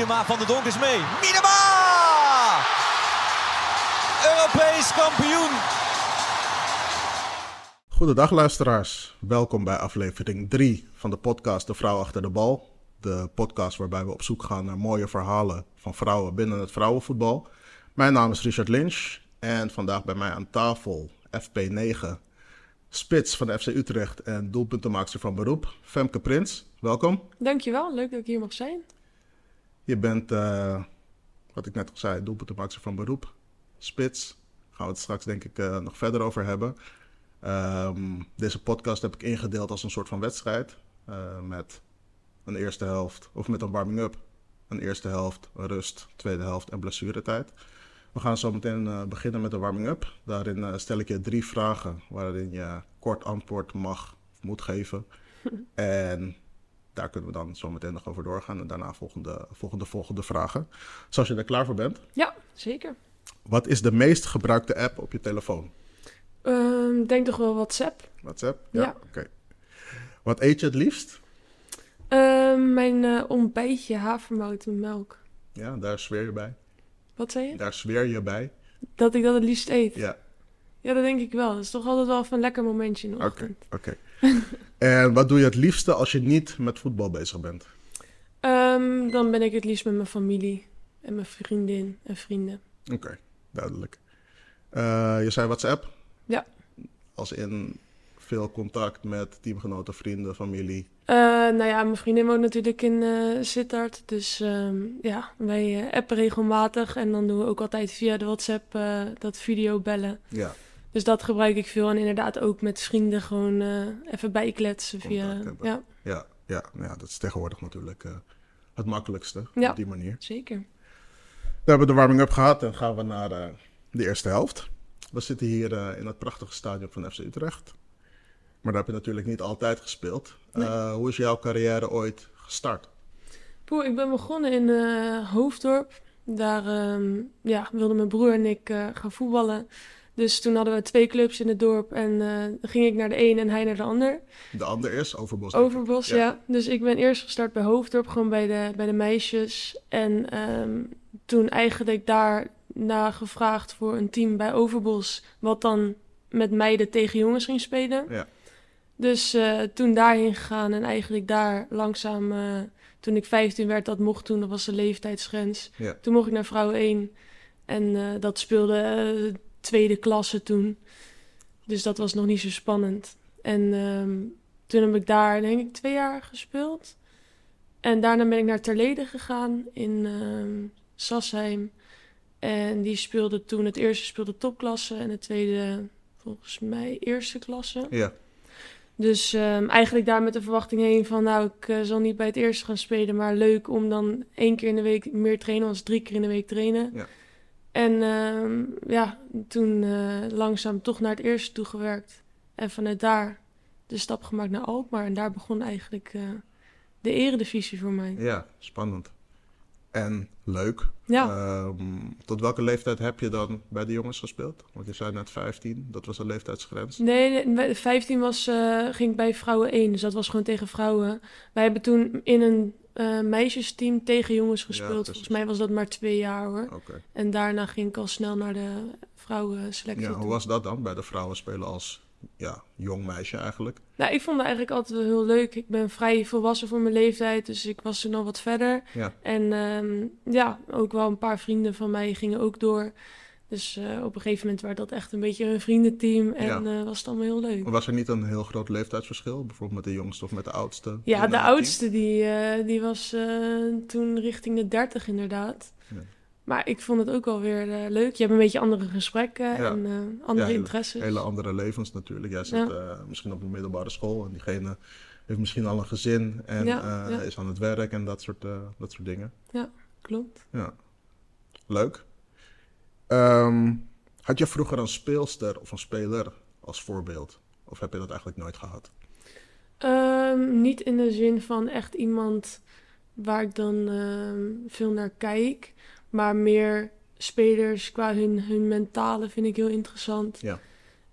Miedema van de Donk is mee. Miedema! Europees kampioen! Goedendag luisteraars. Welkom bij aflevering 3 van de podcast De Vrouw Achter de Bal. De podcast waarbij we op zoek gaan naar mooie verhalen van vrouwen binnen het vrouwenvoetbal. Mijn naam is Richard Lynch en vandaag bij mij aan tafel FP9, spits van de FC Utrecht en doelpuntenmaakster van beroep, Femke Prins. Welkom. Dankjewel, leuk dat ik hier mag zijn. Je bent, uh, wat ik net al zei, doelpuntenmaakster van beroep, spits. Daar gaan we het straks denk ik uh, nog verder over hebben. Um, deze podcast heb ik ingedeeld als een soort van wedstrijd. Uh, met een eerste helft, of met een warming-up. Een eerste helft, een rust, tweede helft en blessuretijd. We gaan zo meteen beginnen met de warming-up. Daarin stel ik je drie vragen waarin je kort antwoord mag of moet geven. en daar kunnen we dan zo meteen nog over doorgaan. En daarna volgende, volgende, volgende vragen. Zoals je er klaar voor bent. Ja, zeker. Wat is de meest gebruikte app op je telefoon? Um, denk toch wel WhatsApp. WhatsApp? Ja. ja. Oké. Okay. Wat eet je het liefst? Um, mijn uh, ontbijtje havermout met melk. Ja, daar zweer je bij. Wat zei je? Daar zweer je bij. Dat ik dat het liefst eet? Ja. Ja, dat denk ik wel. Dat is toch altijd wel even een lekker momentje in de ochtend. Oké, okay, okay. En wat doe je het liefste als je niet met voetbal bezig bent? Um, dan ben ik het liefst met mijn familie en mijn vriendin en vrienden. Oké, okay, duidelijk. Uh, je zei WhatsApp? Ja. Als in veel contact met teamgenoten, vrienden, familie? Uh, nou ja, mijn vriendin woont natuurlijk in uh, Sittard. Dus um, ja, wij appen regelmatig. En dan doen we ook altijd via de WhatsApp dat videobellen. Ja. Dus dat gebruik ik veel. En inderdaad ook met vrienden gewoon even bijkletsen via... Ja. Ja, ja, ja, dat is tegenwoordig natuurlijk het makkelijkste ja, op die manier. zeker. We hebben de warming-up gehad en gaan we naar de eerste helft. We zitten hier in het prachtige stadion van FC Utrecht. Maar daar heb je natuurlijk niet altijd gespeeld. Nee. Hoe is jouw carrière ooit gestart? Poeh, ik ben begonnen in Hoofddorp. Daar um, ja, wilden mijn broer en ik gaan voetballen. Dus toen hadden we twee clubs in het dorp. En dan ging ik naar de een en hij naar de ander. De ander is Overbos? Overbos, ja. ja. Dus ik ben eerst gestart bij Hoofddorp, gewoon bij de, bij de meisjes. En um, toen eigenlijk daar na gevraagd voor een team bij Overbos. Wat dan met meiden tegen jongens ging spelen. Ja. Dus uh, toen daarheen gegaan en eigenlijk daar langzaam, uh, toen ik 15 werd, dat mocht toen, dat was de leeftijdsgrens. Ja. Toen mocht ik naar vrouw 1 en dat speelde tweede klasse toen. Dus dat was nog niet zo spannend. En um, toen heb ik daar denk ik twee jaar gespeeld. En daarna ben ik naar Terlede gegaan in um, Sassheim. En die speelde toen, het eerste speelde topklasse en het tweede volgens mij eerste klasse. Ja. Dus um, eigenlijk daar met de verwachting heen van, nou, ik uh, zal niet bij het eerste gaan spelen, maar leuk om dan één keer in de week meer trainen, als drie keer in de week trainen. Ja. En um, ja, toen uh, langzaam toch naar het eerste toegewerkt. En vanuit daar de stap gemaakt naar Alkmaar. En daar begon eigenlijk uh, de eredivisie voor mij. Ja, spannend. En leuk. Ja. Um, tot welke leeftijd heb je dan bij de jongens gespeeld? Want je zei net 15, dat was een leeftijdsgrens. Nee, nee 15 was, uh, ging bij vrouwen 1, dus dat was gewoon tegen vrouwen. Wij hebben toen in een uh, meisjesteam tegen jongens gespeeld. Ja, Volgens mij was dat maar twee jaar hoor. Okay. En daarna ging ik al snel naar de vrouwenselectie. Ja, hoe was dat dan bij de vrouwen spelen als ja, jong meisje eigenlijk? Nou, ik vond het eigenlijk altijd wel heel leuk. Ik ben vrij volwassen voor mijn leeftijd, dus ik was er nog wat verder. Ja. En um, ja, ook wel een paar vrienden van mij gingen ook door. Dus uh, op een gegeven moment werd dat echt een beetje een vriendenteam en Ja. uh, was het allemaal heel leuk. Was er niet een heel groot leeftijdsverschil? Bijvoorbeeld met de jongste of met de oudste? Ja, de oudste die, uh, die was toen richting de 30 inderdaad. Ja. Maar ik vond het ook wel weer leuk. Je hebt een beetje andere gesprekken Ja. en andere Ja, hele- interesses. Hele andere levens natuurlijk. Jij zit Ja. eh, misschien op een middelbare school en diegene heeft misschien al een gezin en Ja, eh, ja. is aan het werk en dat soort, eh, dat soort dingen. Klopt. Ja, leuk. Ehm, had je vroeger een speelster of een speler als voorbeeld? Of heb je dat eigenlijk nooit gehad? Um, niet in de zin van echt iemand waar ik dan um, veel naar kijk. Maar meer spelers qua hun, hun mentale vind ik heel interessant. Ja.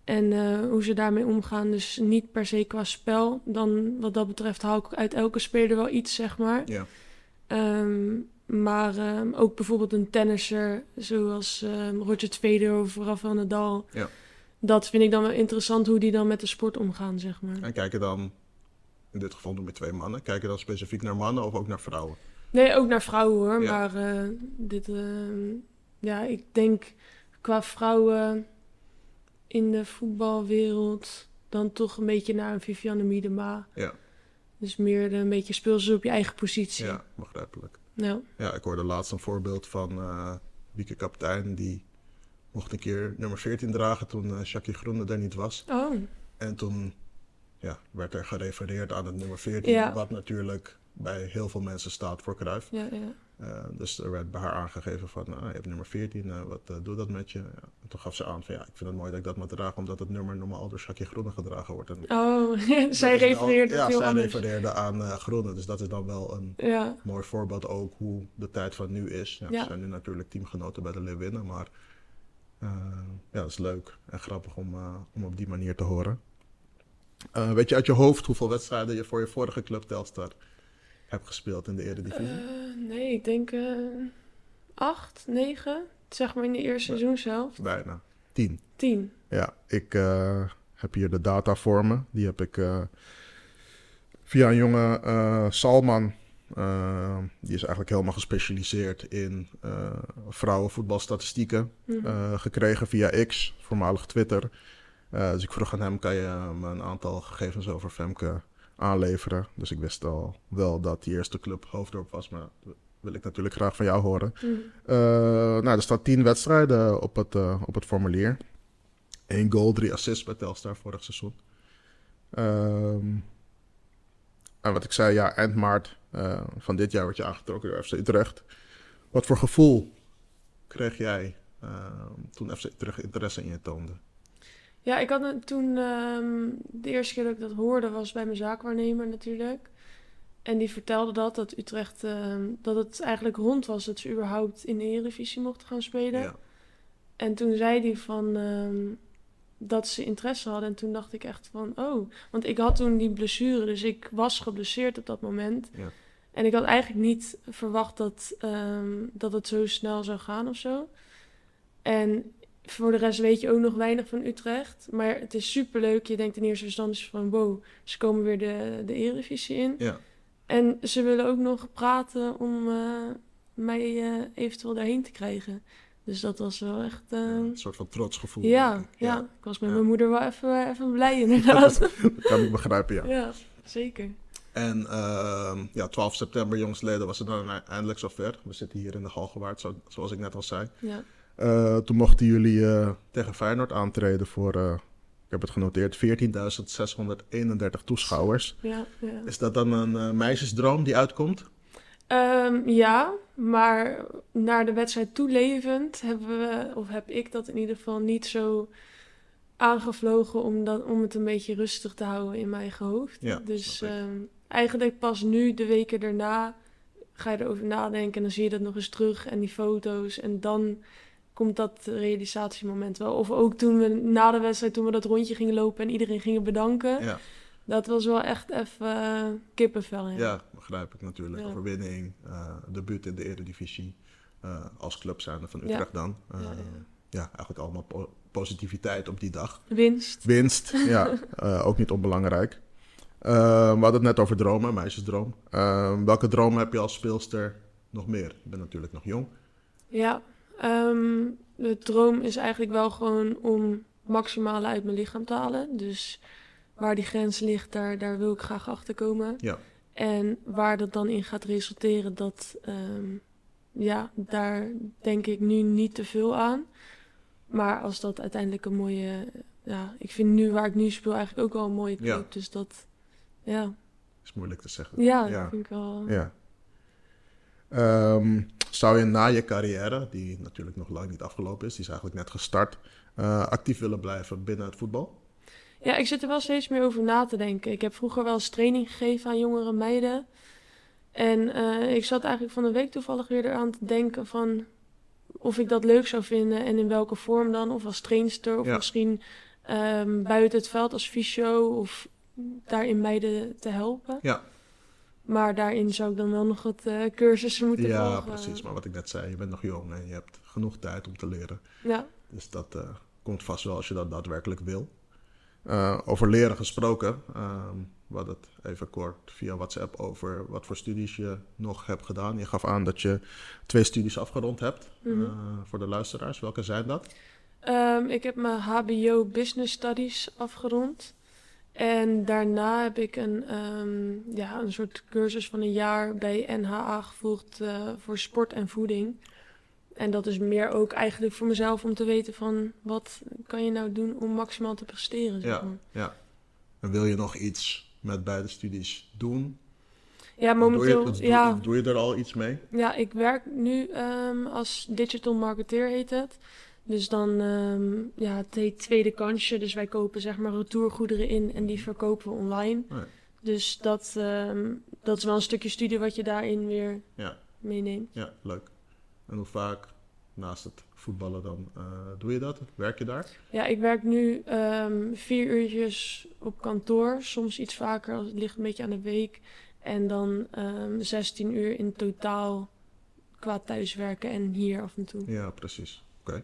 En uh, hoe ze daarmee omgaan. Dus niet per se qua spel. Dan wat dat betreft haal ik uit elke speler wel iets, zeg maar. Ja, Um, maar ehm, ook bijvoorbeeld een tennisser zoals ehm, Roger Federer of Rafael Nadal. Ja. Dat vind ik dan wel interessant hoe die dan met de sport omgaan, zeg maar. En kijken dan, in dit geval noem je twee mannen, kijken dan specifiek naar mannen of ook naar vrouwen? Nee, ook naar vrouwen hoor. Ja. Maar eh, dit, ehm, ja, ik denk qua vrouwen in de voetbalwereld dan toch een beetje naar een Vivianne Miedema. Ja. Dus meer de, een beetje speel ze op je eigen positie. Ja, begrijpelijk. Nou, Ja, ik hoorde laatst een voorbeeld van eh Wieke Kapitein, die mocht een keer nummer 14 dragen toen eh Jackie Groene er niet was. oh, En toen ja, werd er gerefereerd aan het nummer 14, Ja. wat natuurlijk bij heel veel mensen staat voor Cruijff. ja, ja. Eh, dus er werd bij haar aangegeven van, ah, je hebt nummer 14, eh, wat eh, doet dat met je? Ja. En toen gaf ze aan van, ja, ik vind het mooi dat ik dat mag dragen, omdat het nummer normaal door Jackie Groene gedragen wordt. En Oh, zij wel- refereert Ja, heel zij anders. refereerde aan Groene, dus dat is dan wel een Ja, mooi voorbeeld ook hoe de tijd van nu is. Ja. We zijn nu natuurlijk teamgenoten bij de Leeuwinnen, maar ja, dat is leuk en grappig om, om op die manier te horen. Weet je uit je hoofd hoeveel wedstrijden je voor je vorige club Telstar hebt gespeeld in de Eredivisie? Eh, nee, ik denk eh, acht, negen. Zeg maar in de eerste seizoen zelf. Bijna. Tien. Tien. Ja, ik eh, heb hier de data voor me. Die heb ik via een jonge Salman. die is eigenlijk helemaal gespecialiseerd in vrouwenvoetbalstatistieken. Eh, gekregen via X, voormalig Twitter. Dus ik vroeg aan hem, kan je me een aantal gegevens over Femke aanleveren? Dus ik wist al wel dat die eerste club Hoofddorp was, maar dat wil ik natuurlijk graag van jou horen. Mhm. Eh, nou, er staat tien wedstrijden op het, eh, op het formulier. Eén goal, drie assists bij Telstar vorig seizoen. Ehm, en wat ik zei, ja, eind maart eh, van dit jaar werd je aangetrokken door FC Utrecht. Wat voor gevoel kreeg jij toen FC Utrecht interesse in je toonde? Ja, ik had toen ehm, de eerste keer dat ik dat hoorde was bij mijn zaakwaarnemer natuurlijk. En die vertelde dat, dat Utrecht, ehm, dat het eigenlijk rond was dat ze überhaupt in de Eredivisie mochten gaan spelen. Ja, En toen zei hij van ehm, dat ze interesse hadden. En toen dacht ik echt van, oh. Want ik had toen die blessure, dus ik was geblesseerd op dat moment. Ja. En ik had eigenlijk niet verwacht dat, dat het zo snel zou gaan of zo. En voor de rest weet je ook nog weinig van Utrecht. Maar het is superleuk. Je denkt in eerste instantie van, wow, ze komen weer de, de Eredivisie in. ja, En ze willen ook nog praten om eh, mij eh, eventueel daarheen te krijgen. Dus dat was wel echt... eh, een soort van trots gevoel. ja, ja, ik was met mijn moeder wel even, even blij inderdaad. dat kan ik begrijpen, ja. ja, zeker. En ehm, ja, 12 september, jongsleden, was het dan eindelijk zover. We zitten hier in de Galgenwaard, zo, zoals ik net al zei. Ja. Eh, toen mochten jullie eh, tegen Feyenoord aantreden voor, eh, ik heb het genoteerd, 14.631 toeschouwers. Ja, ja. Is dat dan een meisjesdroom die uitkomt? Ehm, ja, maar naar de wedstrijd toelevend hebben we, of heb ik dat in ieder geval niet zo aangevlogen om, dat, om het een beetje rustig te houden in mijn eigen hoofd. Ja, dus ehm, eigenlijk pas nu, de weken daarna, ga je erover nadenken en dan zie je dat nog eens terug en die foto's. En dan komt dat realisatiemoment wel. Of ook toen we na de wedstrijd, toen we dat rondje gingen lopen en iedereen gingen bedanken. Ja, Dat was wel echt even eh, kippenvel. Ja. ja begrijp ik natuurlijk. Ja. Overwinning, eh debuut in de Eredivisie, eh, als club zijnde van. Utrecht dan. Ja, eigenlijk allemaal po- positiviteit op die dag. Winst. Winst, ja, ook niet onbelangrijk. We hadden het net over dromen, meisjesdroom. Welke dromen heb je als speelster nog meer? Je bent natuurlijk nog jong. Ja, ehm, de droom is eigenlijk wel gewoon om maximale uit mijn lichaam te halen. Dus waar die grens ligt, daar, daar wil ik graag achter komen. Ja. En waar dat dan in gaat resulteren, dat, ehm, ja, daar denk ik nu niet te veel aan. Maar als dat uiteindelijk een mooie, ja, ik vind nu waar ik nu speel eigenlijk ook wel een mooie club. Ja. Dus dat, ja, Is moeilijk te zeggen. ja, Ja. dat vind ik wel. Ja. Ehm, zou je na je carrière, die natuurlijk nog lang niet afgelopen is, die is eigenlijk net gestart, eh, actief willen blijven binnen het voetbal? Ja, ik zit er wel steeds meer over na te denken. Ik heb vroeger wel eens training gegeven aan jongere meiden. En eh, ik zat eigenlijk van de week toevallig weer eraan te denken van of ik dat leuk zou vinden en in welke vorm dan. Of als trainster of Ja. misschien ehm, buiten het veld als fysio of daarin meiden te helpen. Ja. Maar daarin zou ik dan wel nog wat eh, cursussen moeten Ja, volgen. precies. Maar wat ik net zei, je bent nog jong en je hebt genoeg tijd om te leren. Ja, Dus dat eh, komt vast wel als je dat daadwerkelijk wil. Eh, over leren gesproken. ehm we hadden het even kort via WhatsApp over wat voor studies je nog hebt gedaan. Je gaf aan dat je twee studies afgerond hebt. Mhm. Voor de luisteraars, welke zijn dat? Ehm, ik heb mijn HBO Business Studies afgerond. En daarna heb ik een, ehm, ja, een soort cursus van een jaar bij NHA gevolgd eh, voor sport en voeding. En dat is meer ook eigenlijk voor mezelf om te weten van wat kan je nou doen om maximaal te presteren. Zeg Ja, maar. ja. En wil je nog iets met beide studies doen? ja momenteel. Doe je, ja, doe je er al iets mee? Ja, ik werk nu ehm, als digital marketeer heet het. Dus dan, ehm, ja, het heet tweede kansje. Dus wij kopen zeg maar retourgoederen in en die verkopen we online. Oh ja. Dus dat, ehm, dat is wel een stukje studie wat je daarin weer Ja. meeneemt. Ja, leuk. En hoe vaak naast het voetballen dan eh, doe je dat? Werk je daar? Ja, ik werk nu ehm, vier uurtjes op kantoor. Soms iets vaker, als het ligt een beetje aan de week. En dan ehm 16 uur in totaal qua thuiswerken en hier af en toe. Ja, precies. Oké.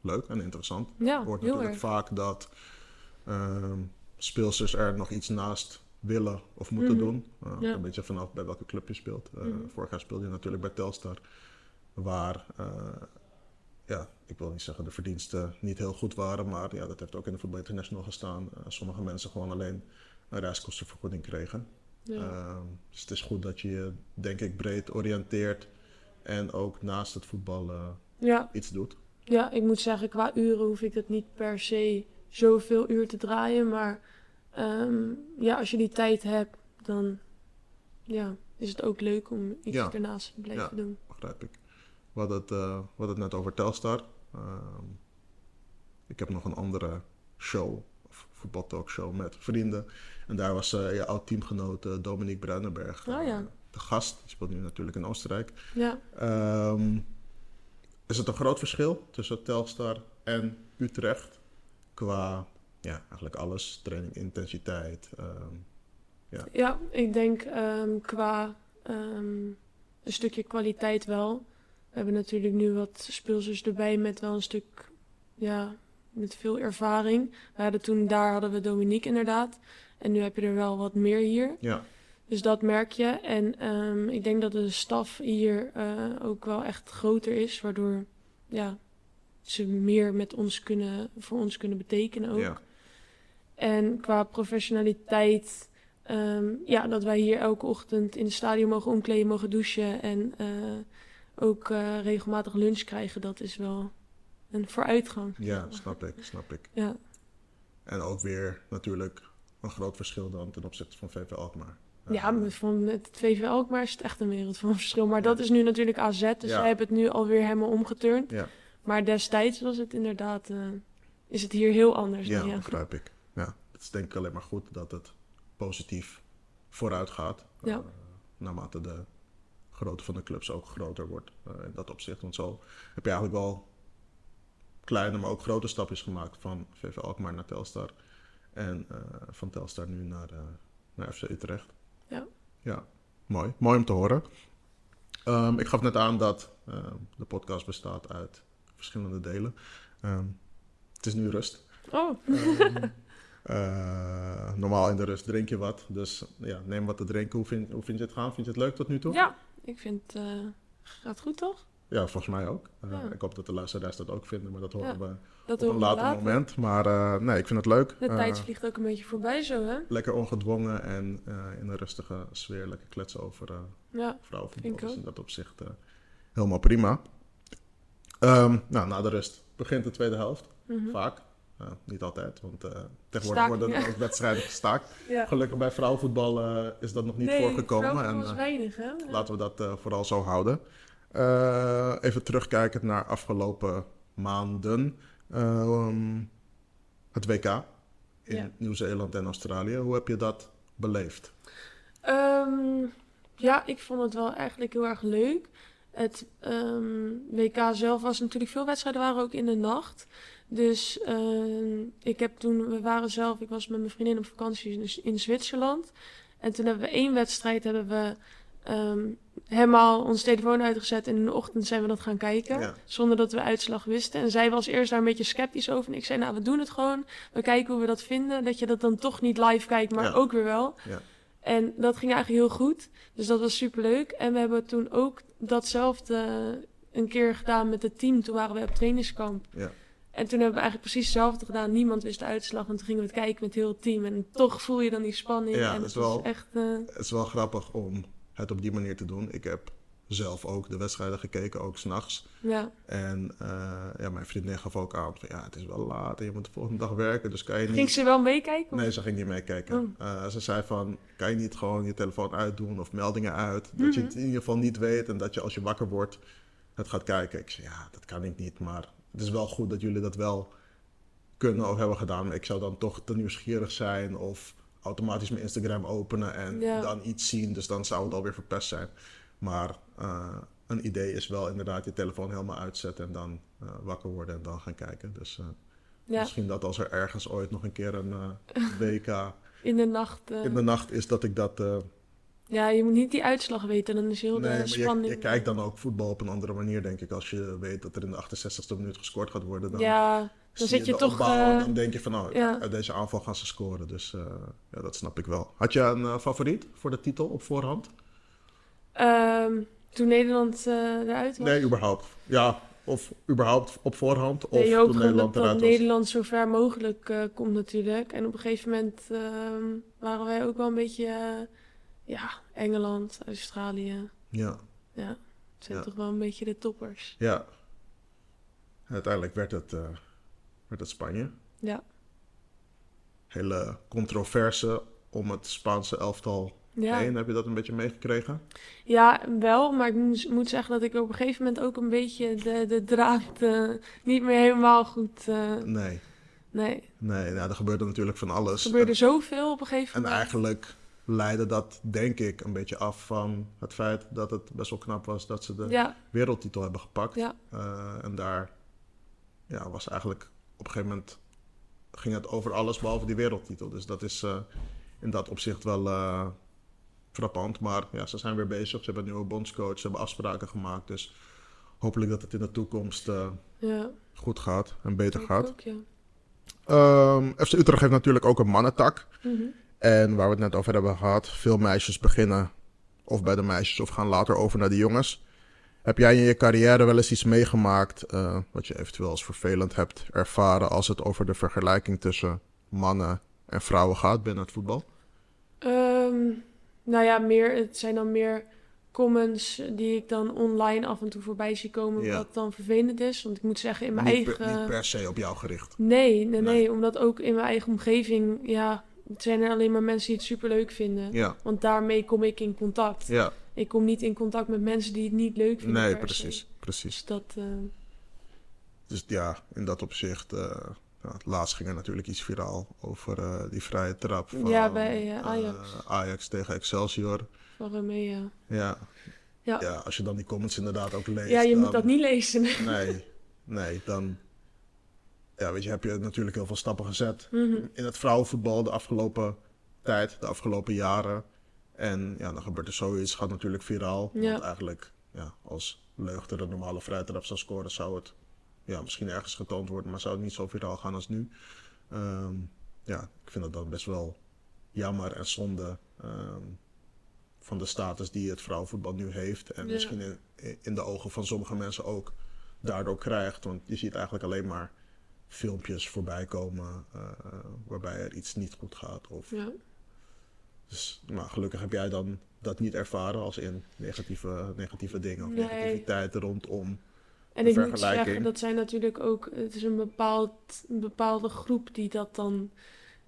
Leuk en interessant. Ja, hoort natuurlijk erg. vaak dat ehm speelsters er nog iets naast willen of moeten Mhm. doen. Uh, Ja. Een beetje vanaf bij welke club je speelt. Uh, Mhm. Vorig jaar speelde je natuurlijk bij Telstar. Waar, uh, ja, ik wil niet zeggen de verdiensten niet heel goed waren. Maar ja, dat heeft ook in de Voetbal International gestaan. Sommige mensen gewoon alleen een reiskostenvergoeding kregen. Ja. Ehm, dus het is goed dat je je, denk ik, breed oriënteert. En ook naast het voetbal eh, ja. iets doet. Ja, ik moet zeggen, qua uren hoef ik dat niet per se zoveel uur te draaien. Maar ehm, ja, als je die tijd hebt, dan ja, is het ook leuk om iets Ja. ernaast te blijven Ja. doen. begrijp ik. We hadden het, we hadden het net over Telstar. Ehm, ik heb nog een andere show, of voetbaltalkshow met vrienden. En daar was eh, je oud-teamgenoot eh, Dominique Bruinenberg Oh, ja. de gast. Die speelt nu natuurlijk in Oostenrijk. Ja, Ehm, is het een groot verschil tussen Telstar en Utrecht? Qua, ja, eigenlijk alles. Training, intensiteit. ehm, ja ik denk ehm, qua ehm, een stukje kwaliteit wel. We hebben natuurlijk nu wat speelsters erbij met wel een stuk, ja, met veel ervaring. We hadden toen, daar hadden we Dominique inderdaad. En nu heb je er wel wat meer hier. ja, Dus dat merk je. En ehm, ik denk dat de staf hier eh, ook wel echt groter is, waardoor ja, ze meer met ons kunnen, voor ons kunnen betekenen ook. ja, En qua professionaliteit, ehm, ja, dat wij hier elke ochtend in het stadion mogen omkleden, mogen douchen en eh, ook eh, regelmatig lunch krijgen, dat is wel een vooruitgang. ja, snap ik, snap ik. Ja, En ook weer natuurlijk een groot verschil dan ten opzichte van VV Alkmaar. Ja met, van het VV Alkmaar is het echt een wereld van verschil. Maar dat is nu natuurlijk AZ, dus Ja. zij hebben het nu alweer helemaal omgeturnd. Ja, Maar destijds was het inderdaad, eh, is het hier heel anders. ja, dan, ja. begrijp ik. Ja, het is denk ik alleen maar goed dat het positief vooruit gaat. Ja. eh, naarmate de grootte van de clubs ook groter wordt eh, in dat opzicht. Want zo heb je eigenlijk wel kleine, maar ook grote stapjes gemaakt van VV Alkmaar naar Telstar. En van Telstar nu naar, naar FC Utrecht. Ja. Ja, mooi. Mooi om te horen. Ehm, ik gaf net aan dat ehm, de podcast bestaat uit verschillende delen. Ehm, het is nu rust. Oh, eh, normaal in de rust drink je wat. Dus ja, neem wat te drinken. Hoe vind, hoe vind je het gaan? Vind je het leuk tot nu toe? ja, ik vind het eh, gaat goed toch? Ja, volgens mij ook. Eh, Ja. Ik hoop dat de luisteraars dat ook vinden, maar dat horen Ja, we Dat op een later later. moment. Maar eh, nee, ik vind het leuk. De Eh, tijd vliegt ook een beetje voorbij zo, hè? lekker ongedwongen en in een rustige sfeer lekker kletsen over Ja, vrouwenvoetbal. Vind ik in dat opzicht helemaal prima. Ehm, nou, na de rust begint de tweede helft. mhm. Vaak. Niet altijd, want tegenwoordig Staking, worden ja. ook wedstrijden gestaakt. ja. Gelukkig bij vrouwenvoetbal is dat nog niet nee, voorgekomen. En, is weinig, hè? Laten we dat vooral zo houden. Eh, even terugkijken naar afgelopen maanden. Ehm, het WK in Ja. Nieuw-Zeeland en Australië. Hoe heb je dat beleefd? Ehm, ja, ik vond het wel eigenlijk heel erg leuk. Het ehm, WK zelf was natuurlijk veel wedstrijden waren ook in de nacht. Dus ik heb toen, we waren zelf, ik was met mijn vriendin op vakantie in, in Zwitserland. En toen hebben we één wedstrijd, hebben we helemaal onze telefoon uitgezet. En in de ochtend zijn we dat gaan kijken. Ja. Zonder dat we uitslag wisten. En zij was eerst daar een beetje sceptisch over. En ik zei, nou, we doen het gewoon. We kijken hoe we dat vinden. Dat je dat dan toch niet live kijkt, maar Ja. ook weer wel. Ja. En dat ging eigenlijk heel goed. Dus dat was superleuk. En we hebben toen ook datzelfde een keer gedaan met het team. Toen waren we op trainingskamp. Ja. En toen hebben we eigenlijk precies hetzelfde gedaan. Niemand wist de uitslag. En toen gingen we het kijken met heel het team. En toch voel je dan die spanning. Ja, en dat is het wel- is echt... eh, Het is wel grappig om het op die manier te doen. Ik heb zelf ook de wedstrijden gekeken, ook s'nachts. ja. En eh, ja, mijn vriendin gaf ook aan van ja, het is wel laat en je moet de volgende dag werken, dus kan je niet... Ging ze wel meekijken? Nee, ze ging niet meekijken. Oh. Eh, ze zei van, kan je niet gewoon je telefoon uitdoen of meldingen uit? Dat je Mhm. het in ieder geval niet weet en dat je als je wakker wordt het gaat kijken. Ik zei, ja, dat kan ik niet, maar het is wel goed dat jullie dat wel kunnen of hebben gedaan. Maar ik zou dan toch te nieuwsgierig zijn of automatisch mijn Instagram openen en Ja. dan iets zien. Dus dan zou het alweer verpest zijn. Maar eh, een idee is wel inderdaad je telefoon helemaal uitzetten en dan eh, wakker worden en dan gaan kijken. Dus eh, Ja, misschien dat als er ergens ooit nog een keer een WK in de nacht. in de nacht is dat ik dat... Ja, je moet niet die uitslag weten. Dan is heel nee, de spanning... je, je kijkt dan ook voetbal op een andere manier, denk ik. Als je weet dat er in de 68e minuut gescoord gaat worden, dan, ja, dan zit je toch... eh, dan denk je van, nou, ja. uit deze aanval gaan ze scoren. Dus eh, ja, dat snap ik wel. Had je een eh, favoriet voor de titel op voorhand? ehm, toen Nederland eh, eruit was. Nee, überhaupt. Ja, of überhaupt op voorhand, of Nee, je hoopt toen Nederland dat, dat eruit was. Nederland zo ver mogelijk eh, komt natuurlijk. En op een gegeven moment ehm, waren wij ook wel een beetje... eh, ja, Engeland, Australië. Ja, Ja, het zijn Ja. toch wel een beetje de toppers. ja. Uiteindelijk werd het, werd het Spanje. Ja, Hele controverse om het Spaanse elftal ja. heen. Heb je dat een beetje meegekregen? ja wel. Maar ik moet, zeggen dat ik op een gegeven moment ook een beetje de, de draad niet meer helemaal goed... eh, Nee. nee, Nee, nou, er gebeurde natuurlijk van alles. er gebeurde zoveel op een gegeven En moment. eigenlijk leidde dat, denk ik, een beetje af van het feit dat het best wel knap was dat ze de Ja, wereldtitel hebben gepakt. ja, Eh, en daar ja, was eigenlijk op een gegeven moment ging het over alles behalve die wereldtitel. Dus dat is eh, in dat opzicht wel eh, frappant. Maar ja, ze zijn weer bezig. Ze hebben een nieuwe bondscoach. Ze hebben afspraken gemaakt. Dus hopelijk dat het in de toekomst eh, ja. goed gaat en beter gaat. ook, ja. Ehm, FC Utrecht heeft natuurlijk ook een mannentak. Mhm. En waar we het net over hebben gehad, veel meisjes beginnen of bij de meisjes of gaan later over naar de jongens. Heb jij in je carrière wel eens iets meegemaakt eh, wat je eventueel als vervelend hebt ervaren als het over de vergelijking tussen mannen en vrouwen gaat binnen het voetbal? Ehm, nou ja, meer, het zijn dan meer comments die ik dan online af en toe voorbij zie komen, Ja. wat dan vervelend is. Want ik moet zeggen, in mijn niet, eigen... per, niet per se op jou gericht. Nee, nee, nee, Nee. omdat ook in mijn eigen omgeving, ja, het zijn er alleen maar mensen die het superleuk vinden. Ja, Want daarmee kom ik in contact. ja. Ik kom niet in contact met mensen die het niet leuk vinden. nee, precies, se. precies. Dus dat, eh, Dus ja, in dat opzicht, eh ja, het laatst ging er natuurlijk iets viraal over eh, die vrije trap van Ja, bij, Ajax. Ajax tegen Excelsior. van Romeo. Ja. Ja. ja, als je dan die comments inderdaad ook leest. Ja, je dan, moet dat niet lezen. Nee, nee, dan ja, weet je, heb je natuurlijk heel veel stappen gezet Mhm. in het vrouwenvoetbal de afgelopen tijd, de afgelopen jaren. En ja, dan gebeurt er zoiets, gaat natuurlijk viraal. Ja. Want eigenlijk, ja, als Leugter een normale vrije trap zou scoren, zou het ja, misschien ergens getoond worden, maar zou het niet zo viraal gaan als nu. Ehm, ja, ik vind dat dan best wel jammer en zonde ehm, van de status die het vrouwenvoetbal nu heeft. En Ja. misschien in, in de ogen van sommige mensen ook daardoor krijgt. Want je ziet eigenlijk alleen maar filmpjes voorbij komen eh, waarbij er iets niet goed gaat. Of, Ja. Dus, maar gelukkig heb jij dan dat niet ervaren als in negatieve, negatieve dingen of Nee. negativiteit rondom. En ik moet zeggen, dat zijn natuurlijk ook... Het is een, bepaald, een bepaalde groep die dat dan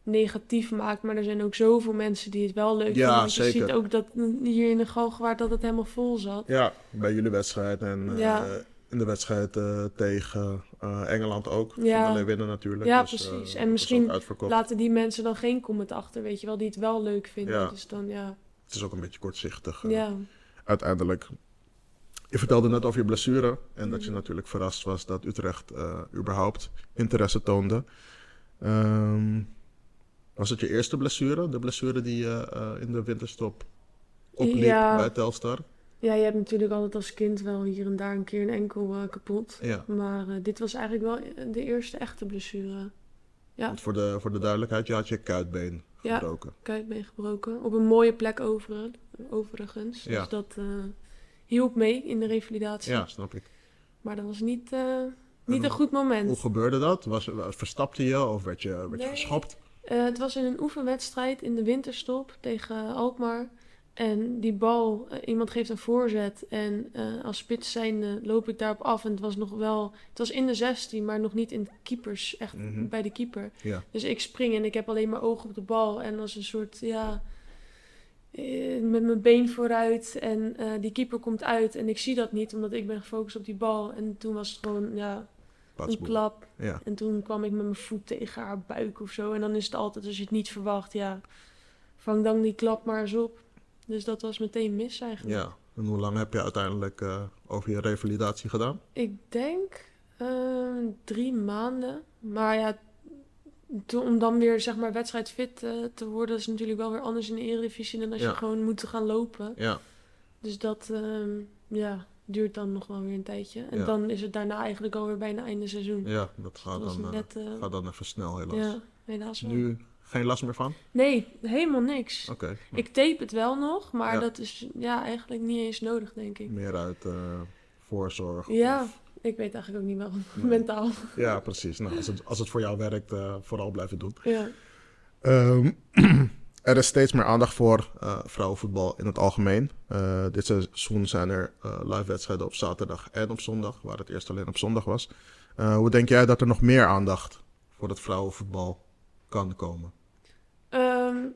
negatief maakt. Maar er zijn ook zoveel mensen die het wel leuk Ja, vinden. Want je zeker. ziet ook dat hier in de Galgenwaard dat het helemaal vol zat. Ja, bij jullie wedstrijd en eh. In de wedstrijd eh, tegen eh, Engeland ook. Ja. De winnen natuurlijk. Ja, Dus, eh, precies. En dat was misschien. Laten die mensen dan geen comment achter, weet je wel, die het wel leuk vinden. Ja. Dus dan, ja. Het is ook een beetje kortzichtig. eh, Ja, uiteindelijk. Je vertelde net over je blessure. En dat je Mhm. natuurlijk verrast was dat Utrecht eh, überhaupt interesse toonde. Ehm, Was het je eerste blessure? De blessure die je eh, in de winterstop opliep bij Telstar? Ja, je hebt natuurlijk altijd als kind wel hier en daar een keer een enkel eh, kapot. Ja. Maar eh, dit was eigenlijk wel de eerste echte blessure. Ja. Want voor de, voor de duidelijkheid, je had je kuitbeen Ja. gebroken. Kuitbeen gebroken. Op een mooie plek over, overigens. Ja. Dus dat eh, hielp mee in de revalidatie. Ja, snap ik. Maar dat was niet, eh, niet En een goed moment. Hoe gebeurde dat? Was, verstapte je of werd je, werd je geschopt? Eh, het was in een oefenwedstrijd in de winterstop tegen Alkmaar. En die bal, eh, iemand geeft een voorzet. En eh, als spits zijnde loop ik daarop af. En het was nog wel, het was in de 16, maar nog niet in de keepers, echt Mhm. bij de keeper. Ja. Dus ik spring en ik heb alleen maar ogen op de bal. En als een soort, ja, eh, met mijn been vooruit. En die keeper komt uit. En ik zie dat niet, omdat ik ben gefocust op die bal. En toen was het gewoon, ja, een klap. Ja. En toen kwam ik met mijn voet tegen haar buik of zo. En dan is het altijd, als je het niet verwacht, ja, vang dan die klap maar eens op. Dus dat was meteen mis eigenlijk. ja. En hoe lang heb je uiteindelijk eh, over je revalidatie gedaan? Ik denk eh, drie maanden. Maar ja, om dan weer zeg maar wedstrijdfit eh, te worden, is natuurlijk wel weer anders in de Eredivisie dan als Ja. je gewoon moet gaan lopen. Ja. Dus dat ehm, ja, duurt dan nog wel weer een tijdje. En Ja. dan is het daarna eigenlijk alweer bijna einde seizoen. Ja, dat gaat dat was dan, eh, net, gaat dan even snel helaas. ja, helaas wel. Nu geen last meer van? Nee, helemaal niks. Oké. Ik tape het wel nog, maar Ja. dat is ja, eigenlijk niet eens nodig, denk ik. Meer uit eh, voorzorg? Ja, of- ik weet eigenlijk ook niet waarom. Nee. Mentaal. Ja, precies. Nou, als, het, als het voor jou werkt, eh, vooral blijven doen. Ja. Ehm, er is steeds meer aandacht voor eh, vrouwenvoetbal in het algemeen. Dit seizoen zijn er live wedstrijden op zaterdag en op zondag, waar het eerst alleen op zondag was. Hoe denk jij dat er nog meer aandacht voor het vrouwenvoetbal kan komen?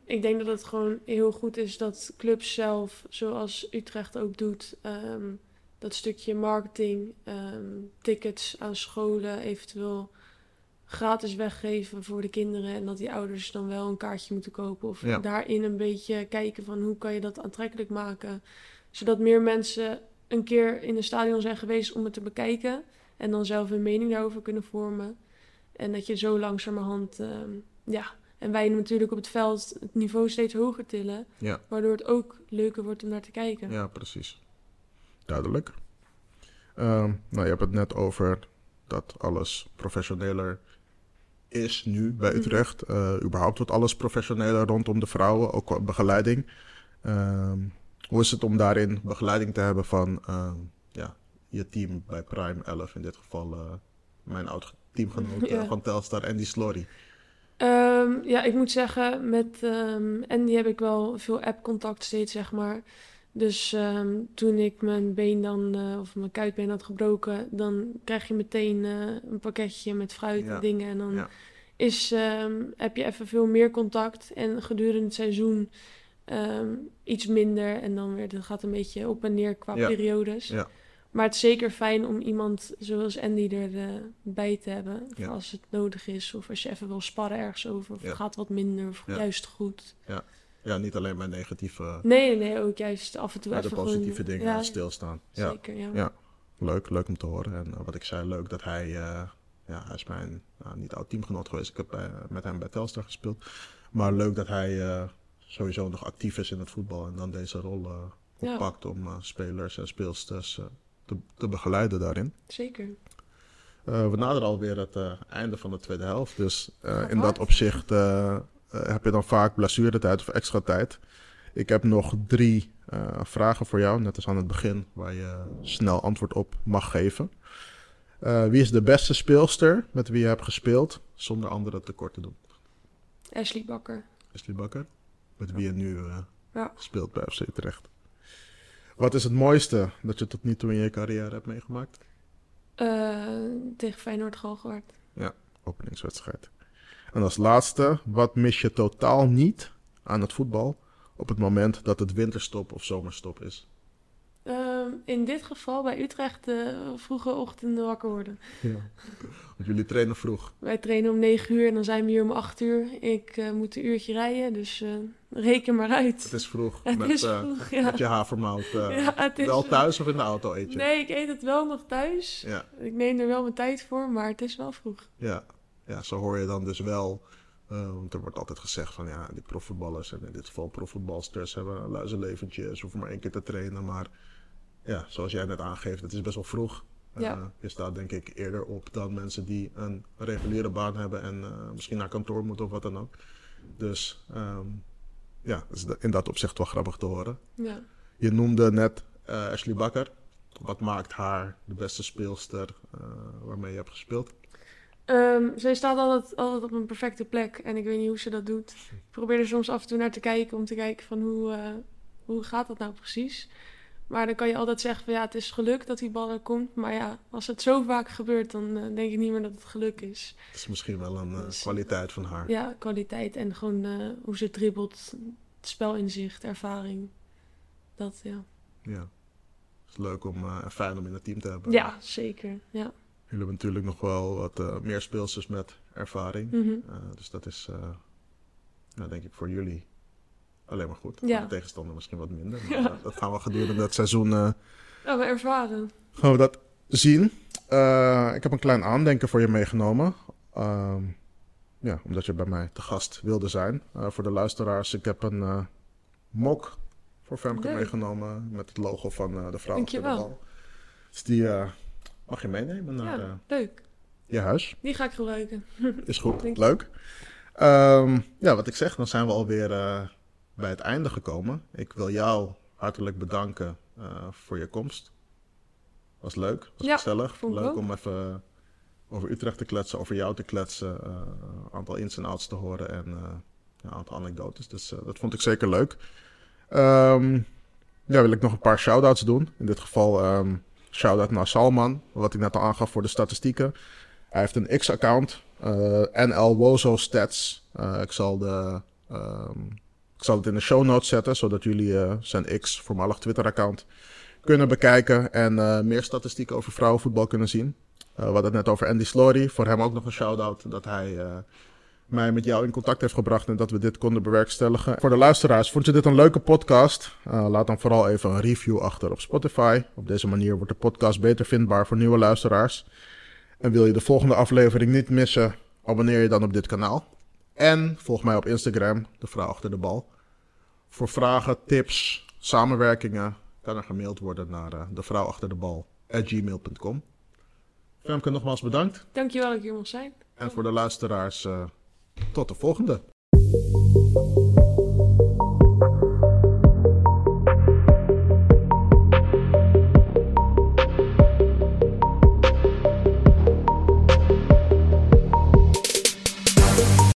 Ik denk dat het gewoon heel goed is dat clubs zelf, zoals Utrecht ook doet, ehm, dat stukje marketing, ehm, tickets aan scholen eventueel gratis weggeven voor de kinderen. En dat die ouders dan wel een kaartje moeten kopen. Of Ja. daarin een beetje kijken van hoe kan je dat aantrekkelijk maken. Zodat meer mensen een keer in een stadion zijn geweest om het te bekijken. En dan zelf een mening daarover kunnen vormen. En dat je zo langzamerhand, ehm, ja, en wij natuurlijk op het veld het niveau steeds hoger tillen. Ja. Waardoor het ook leuker wordt om naar te kijken. Ja, precies. Duidelijk. Ehm, nou, je hebt het net over dat alles professioneler is nu bij Mhm. Utrecht. Eh, überhaupt wordt alles professioneler rondom de vrouwen, ook begeleiding. Ehm, hoe is het om daarin begeleiding te hebben van ehm, ja, je team bij Prime 11, in dit geval eh, mijn oud teamgenoot eh, Ja. van Telstar, Andy Slory. Ehm, ja, ik moet zeggen, met ehm Andy heb ik wel veel app-contact steeds, zeg maar. Dus ehm, toen ik mijn been dan, eh, of mijn kuitbeen had gebroken, dan krijg je meteen eh, een pakketje met fruit Ja. en dingen. En dan Ja. is, heb je even veel meer contact. En gedurende het seizoen iets minder. En dan weer, dat gaat een beetje op en neer qua Ja. periodes. Ja. Maar het is zeker fijn om iemand zoals Andy erbij bij te hebben. Ja. Als het nodig is. Of als je even wil sparren ergens over. Of Ja. gaat wat minder. Of Ja. juist goed. Ja, niet alleen bij negatieve, Nee, nee. Ook juist af en toe bij de even positieve gewoon... dingen ja, stilstaan. Ja. Zeker, ja. Ja. Leuk, leuk om te horen. En eh, wat ik zei, leuk dat hij, eh, ja, hij is mijn nou, niet oud teamgenoot geweest. Ik heb bij- met hem bij Telstar gespeeld. Maar leuk dat hij eh, sowieso nog actief is in het voetbal en dan deze rol eh, Ja. oppakt om eh, spelers en speelsters eh, te, te begeleiden daarin. Zeker. Eh, we naderen alweer het eh, einde van de tweede helft. Dus eh, in dat opzicht heb je dan vaak blessuretijd of extra tijd. Ik heb nog drie vragen voor jou, net als aan het begin, waar je snel antwoord op mag geven. Wie is de beste speelster met wie je hebt gespeeld, zonder anderen tekort te doen? Ashley Bakker. Ashley Bakker, met wie je nu Ja. speelt bij FC Utrecht. Wat is het mooiste dat je tot nu toe in je carrière hebt meegemaakt? Eh, tegen Feyenoord Galgenwaard. openingswedstrijd. En als laatste, wat mis je totaal niet aan het voetbal op het moment dat het winterstop of zomerstop is? In dit geval bij Utrecht de vroege ochtenden wakker worden. Ja. Want jullie trainen vroeg. Wij trainen om 9 uur en dan zijn we hier om 8 uur. Ik eh, moet een uurtje rijden, dus eh, reken maar uit. Het is vroeg. Het met, is eh, vroeg, ja. met je havermout. Ja, is- wel thuis of in de auto eet je? Nee, ik eet het wel nog thuis. Ja, Ik neem er wel mijn tijd voor, maar het is wel vroeg. ja. ja, zo hoor je dan dus wel want er wordt altijd gezegd van ja, die profvoetballers en in dit geval profvoetbalsters hebben een luizenleventje. Ze hoeven maar één keer te trainen. Maar ja, zoals jij net aangeeft, het is best wel vroeg. Eh, je staat denk ik eerder op dan mensen die een reguliere baan hebben en eh, misschien naar kantoor moeten of wat dan ook. Dus ehm, ja, dat is in dat opzicht wel grappig te horen. Ja. Je noemde net eh, Ashley Bakker. Wat maakt haar de beste speelster waarmee je hebt gespeeld? Ehm, zij staat altijd, altijd op een perfecte plek en ik weet niet hoe ze dat doet. Ik probeer er soms af en toe naar te kijken om te kijken van hoe, hoe gaat dat nou precies. Maar dan kan je altijd zeggen van ja, het is geluk dat die bal er komt. Maar ja, als het zo vaak gebeurt, dan eh, denk ik niet meer dat het geluk is. Dat is misschien wel een eh, Dus- kwaliteit van haar. Ja, kwaliteit en gewoon eh, hoe ze dribbelt, het spelinzicht, ervaring. Dat, ja. Ja. Het is leuk om en fijn om in het team te hebben. Ja, zeker. Ja. Jullie hebben natuurlijk nog wel wat meer speelsters met ervaring. Mhm. Dus dat is, nou, denk ik, voor jullie alleen maar goed. Ja. De tegenstander misschien wat minder. Maar eh, dat gaan we gedurende het seizoen eh, Ja, we ervaren. gaan we dat zien. Eh, ik heb een klein aandenken voor je meegenomen. Ehm, ja, omdat je bij mij te gast wilde zijn. Voor de luisteraars, ik heb een mok voor Femke Leuk. meegenomen. Met het logo van de vrouw de Dankjewel. bal. Dus die mag je meenemen naar Ja, leuk. je huis. Die ga ik gebruiken. Is goed, Dank je. leuk. Ehm, ja, wat ik zeg, dan zijn we alweer bij het einde gekomen. Ik wil jou hartelijk bedanken eh, voor je komst. Was leuk, was Ja, gezellig. Leuk ook. om even over Utrecht te kletsen, over jou te kletsen. eh, een aantal ins en outs te horen en eh, ja, een aantal anekdotes. Dus dat vond ik zeker leuk. Ehm, ja, wil ik nog een paar shout-outs doen. In dit geval ehm shout-out naar Salman, wat ik net al aangaf voor de statistieken. Hij heeft een X-account, eh, NL Wozo Stats. Ik, zal de, ehm, ik zal het in de show notes zetten, zodat jullie eh, zijn X, voormalig Twitter-account, kunnen bekijken en eh, meer statistieken over vrouwenvoetbal kunnen zien. Eh, we hadden het net over Andy Slory. Voor hem ook nog een shout-out dat hij mij met jou in contact heeft gebracht en dat we dit konden bewerkstelligen. Voor de luisteraars, vond je dit een leuke podcast? Laat dan vooral even een review achter op Spotify. Op deze manier wordt de podcast beter vindbaar voor nieuwe luisteraars. En wil je de volgende aflevering niet missen, abonneer je dan op dit kanaal. En volg mij op Instagram, de vrouw achter de bal. Voor vragen, tips, samenwerkingen kan er gemaild worden naar eh, de vrouw achter de bal gmail.com. Femke, nogmaals bedankt. Dankjewel dat ik hier mocht zijn. En voor de luisteraars, eh, tot de volgende.